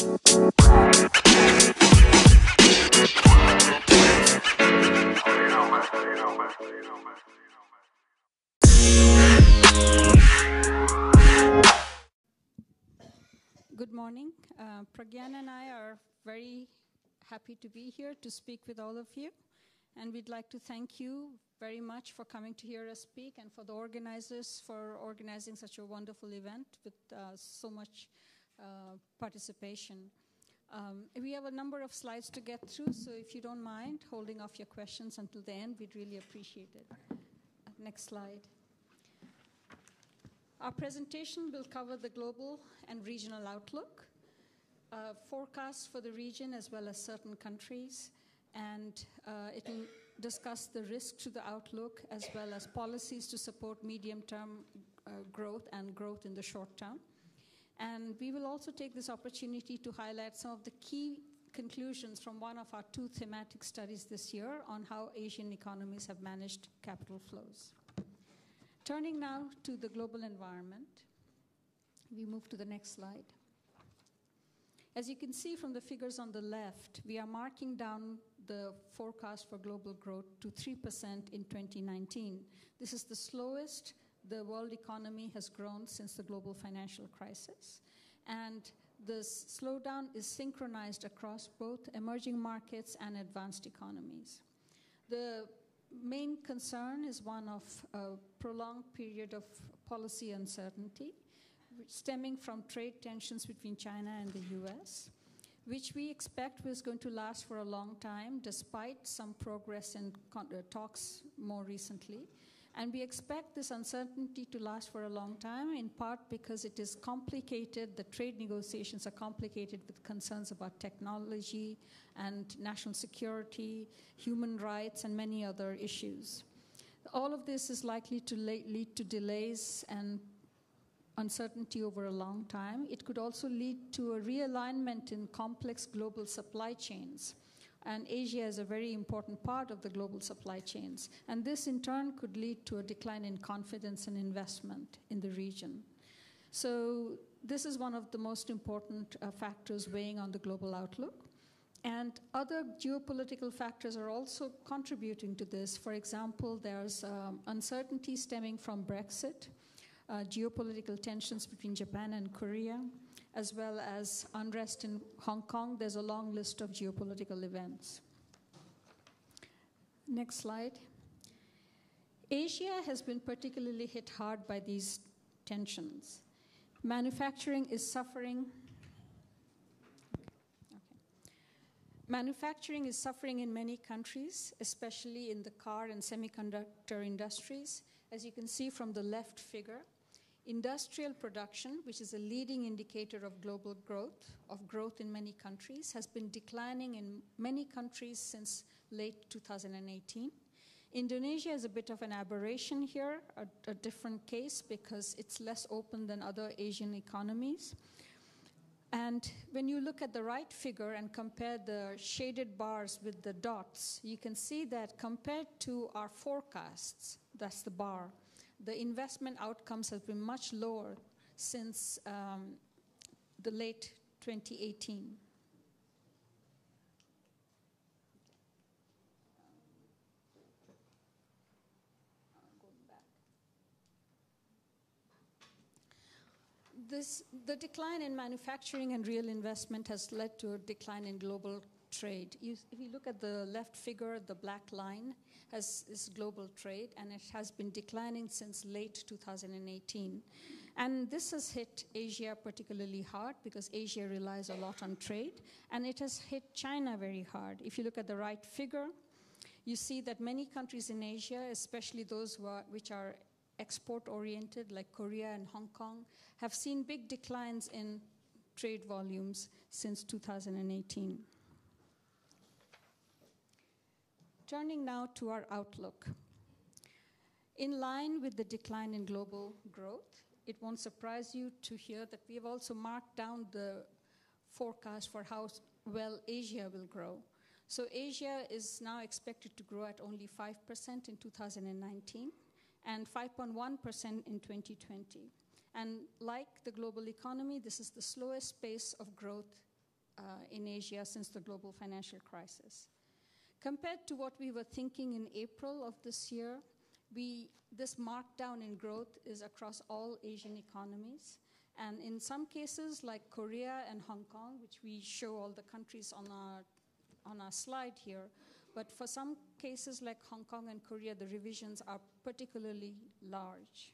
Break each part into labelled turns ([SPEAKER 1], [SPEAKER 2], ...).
[SPEAKER 1] Good morning. Uh, Pragyan and I are very happy to be here to speak with all of you. And we'd like to thank you very much for coming to hear us speak and for the organizers for organizing such a wonderful event with uh, so much participation. Um, we have a number of slides to get through, so if you don't mind holding off your questions until the end, we'd really appreciate it. Uh, next slide. Our presentation will cover the global and regional outlook, uh, forecasts for the region as well as certain countries, and uh, it will discuss the risk to the outlook as well as policies to support medium-term uh, growth and growth in the short term. And we will also take this opportunity to highlight some of the key conclusions from one of our two thematic studies this year on how Asian economies have managed capital flows. Turning now to the global environment, we move to the next slide. As you can see from the figures on the left, we are marking down the forecast for global growth to 3% in 2019. This is the slowest the world economy has grown since the global financial crisis. And this slowdown is synchronized across both emerging markets and advanced economies. The main concern is one of a prolonged period of policy uncertainty stemming from trade tensions between China and the US, which we expect was going to last for a long time despite some progress in uh, talks more recently. And we expect this uncertainty to last for a long time, in part because it is complicated. The trade negotiations are complicated with concerns about technology and national security, human rights, and many other issues. All of this is likely to lead to delays and uncertainty over a long time. It could also lead to a realignment in complex global supply chains and Asia is a very important part of the global supply chains. And this, in turn, could lead to a decline in confidence and investment in the region. So, this is one of the most important uh, factors weighing on the global outlook. And other geopolitical factors are also contributing to this. For example, there's um, uncertainty stemming from Brexit, uh, geopolitical tensions between Japan and Korea, as well as unrest in Hong Kong. There's a long list of geopolitical events. Next slide. Asia has been particularly hit hard by these tensions. Manufacturing is suffering. Manufacturing is suffering in many countries, especially in the car and semiconductor industries. As you can see from the left figure, Industrial production, which is a leading indicator of global growth, of growth in many countries, has been declining in many countries since late 2018. Indonesia is a bit of an aberration here, a, a different case because it's less open than other Asian economies. And when you look at the right figure and compare the shaded bars with the dots, you can see that compared to our forecasts, that's the bar, the investment outcomes have been much lower since um, the late 2018. This, the decline in manufacturing and real investment has led to a decline in global trade. You, if you look at the left figure, the black line, has, is global trade, and it has been declining since late 2018. And this has hit Asia particularly hard because Asia relies a lot on trade, and it has hit China very hard. If you look at the right figure, you see that many countries in Asia, especially those are, which are export oriented, like Korea and Hong Kong, have seen big declines in trade volumes since 2018. Turning now to our outlook. In line with the decline in global growth, it won't surprise you to hear that we have also marked down the forecast for how well Asia will grow. So Asia is now expected to grow at only 5% in 2019 and 5.1% in 2020. And like the global economy, this is the slowest pace of growth uh, in Asia since the global financial crisis. Compared to what we were thinking in April of this year, we, this markdown in growth is across all Asian economies. And in some cases, like Korea and Hong Kong, which we show all the countries on our, on our slide here, but for some cases like Hong Kong and Korea, the revisions are particularly large.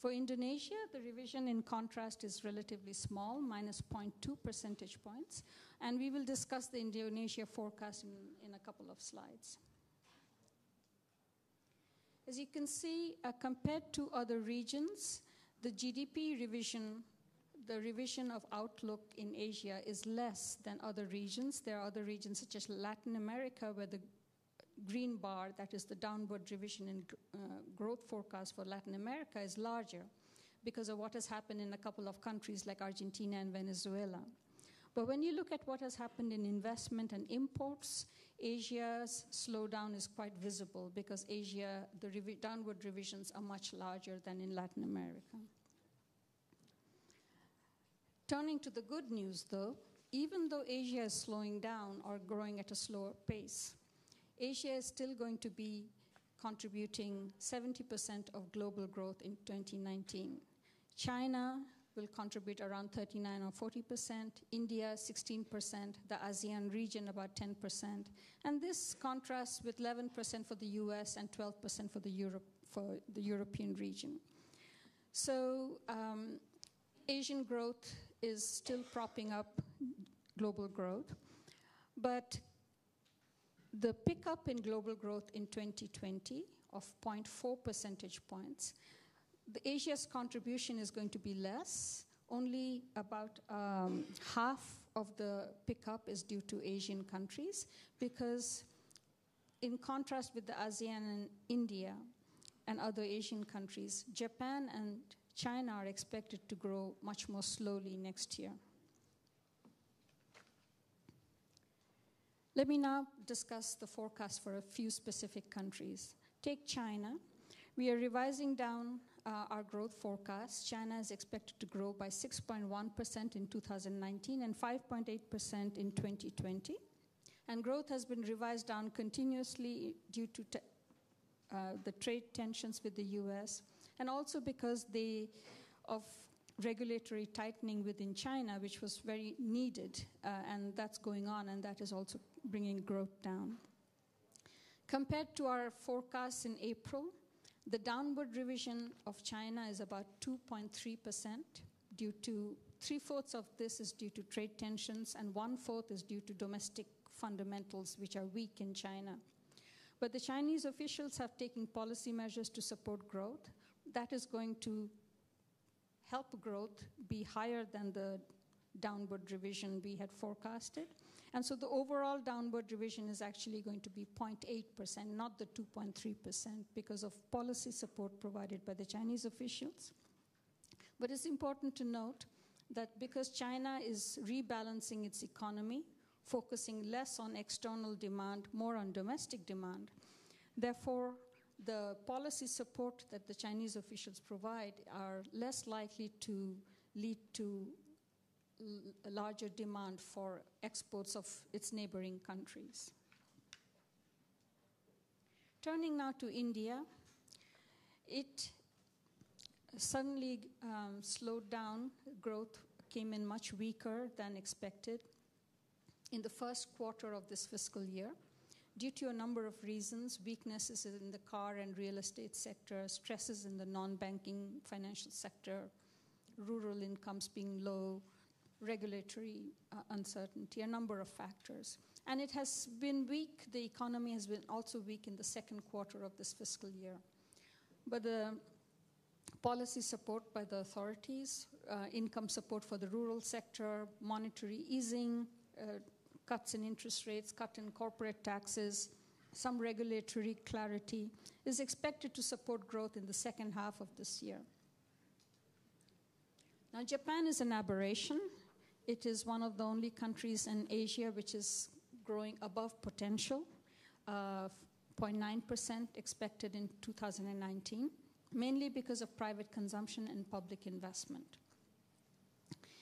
[SPEAKER 1] For Indonesia, the revision in contrast is relatively small, minus 0.2 percentage points, and we will discuss the Indonesia forecast in, in a couple of slides. As you can see, uh, compared to other regions, the GDP revision, the revision of outlook in Asia is less than other regions. There are other regions such as Latin America where the green bar, that is the downward revision in uh, growth forecast for Latin America, is larger because of what has happened in a couple of countries like Argentina and Venezuela. But when you look at what has happened in investment and imports, Asia's slowdown is quite visible because Asia, the revi downward revisions are much larger than in Latin America. Turning to the good news, though, even though Asia is slowing down or growing at a slower pace, Asia is still going to be contributing 70% of global growth in 2019. China will contribute around 39 or 40%, India 16%, the ASEAN region about 10%, and this contrasts with 11% for the US and 12% for the, Europe, for the European region. So um, Asian growth is still propping up global growth, but the pickup in global growth in 2020 of 0.4 percentage points, the Asia's contribution is going to be less. Only about um, half of the pickup is due to Asian countries because in contrast with the ASEAN and India and other Asian countries, Japan and China are expected to grow much more slowly next year. Let me now discuss the forecast for a few specific countries. Take China. We are revising down uh, our growth forecast. China is expected to grow by 6.1% in 2019 and 5.8% in 2020. And growth has been revised down continuously due to uh, the trade tensions with the US and also because they, of regulatory tightening within China, which was very needed, uh, and that's going on, and that is also bringing growth down. Compared to our forecasts in April, the downward revision of China is about 2.3% due to three fourths of this is due to trade tensions, and one fourth is due to domestic fundamentals, which are weak in China. But the Chinese officials have taken policy measures to support growth. That is going to help growth be higher than the downward revision we had forecasted. And so the overall downward revision is actually going to be 0.8%, not the 2.3%, because of policy support provided by the Chinese officials. But it's important to note that because China is rebalancing its economy, focusing less on external demand, more on domestic demand, therefore, the policy support that the Chinese officials provide are less likely to lead to a larger demand for exports of its neighboring countries. Turning now to India, it suddenly um, slowed down. Growth came in much weaker than expected in the first quarter of this fiscal year due to a number of reasons weaknesses in the car and real estate sector, stresses in the non banking financial sector, rural incomes being low, regulatory uh, uncertainty, a number of factors. And it has been weak, the economy has been also weak in the second quarter of this fiscal year. But the policy support by the authorities, uh, income support for the rural sector, monetary easing, uh, cuts in interest rates, cut in corporate taxes, some regulatory clarity, is expected to support growth in the second half of this year. Now, Japan is an aberration. It is one of the only countries in Asia which is growing above potential, uh, 0.9% expected in 2019, mainly because of private consumption and public investment.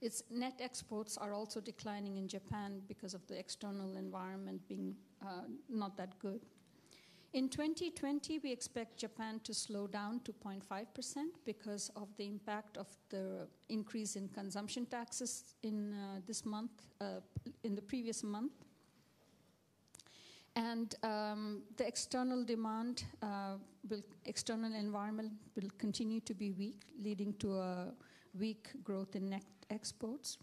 [SPEAKER 1] Its net exports are also declining in Japan because of the external environment being uh, not that good. In 2020, we expect Japan to slow down to 0.5% because of the impact of the increase in consumption taxes in uh, this month, uh, in the previous month. And um, the external demand, uh, will, external environment will continue to be weak, leading to a weak growth in net exports.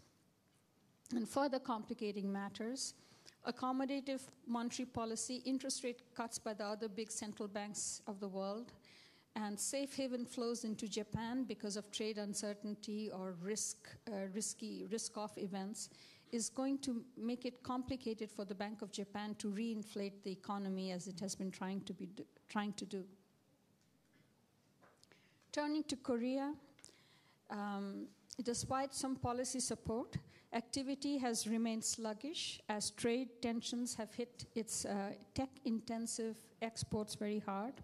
[SPEAKER 1] And further complicating matters, accommodative monetary policy, interest rate cuts by the other big central banks of the world, and safe haven flows into Japan because of trade uncertainty or risk, uh, risky risk-off events is going to make it complicated for the Bank of Japan to reinflate the economy as it has been trying to, be trying to do. Turning to Korea, um, despite some policy support, activity has remained sluggish as trade tensions have hit its uh, tech intensive exports very hard,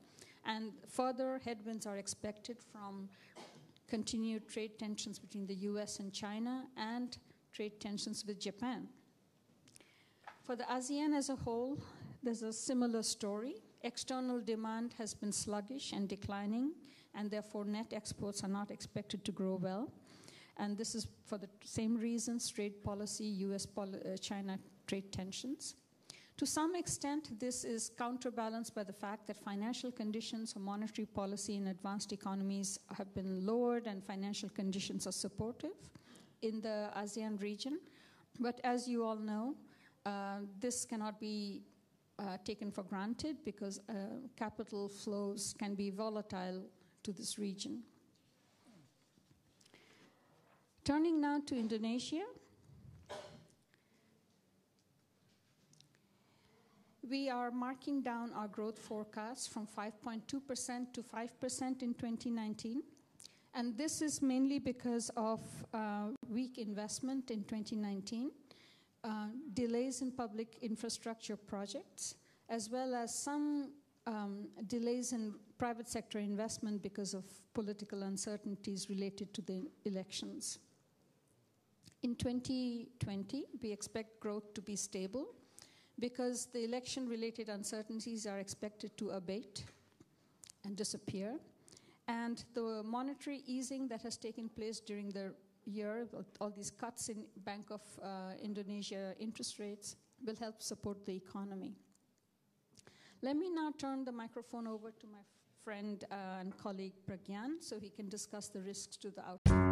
[SPEAKER 1] and further headwinds are expected from continued trade tensions between the US and China and trade tensions with Japan. For the ASEAN as a whole, there's a similar story. External demand has been sluggish and declining, and therefore net exports are not expected to grow well. And this is for the same reasons trade policy, US poli- uh, China trade tensions. To some extent, this is counterbalanced by the fact that financial conditions or monetary policy in advanced economies have been lowered and financial conditions are supportive in the ASEAN region. But as you all know, uh, this cannot be uh, taken for granted because uh, capital flows can be volatile to this region. Turning now to Indonesia. We are marking down our growth forecast from 5.2% to 5% in 2019. And this is mainly because of uh, weak investment in 2019, uh, delays in public infrastructure projects, as well as some um, delays in private sector investment because of political uncertainties related to the elections. In 2020, we expect growth to be stable because the election related uncertainties are expected to abate and disappear. And the monetary easing that has taken place during the year, all these cuts in Bank of uh, Indonesia interest rates, will help support the economy. Let me now turn the microphone over to my friend uh, and colleague Pragyan so he can discuss the risks to the outlook.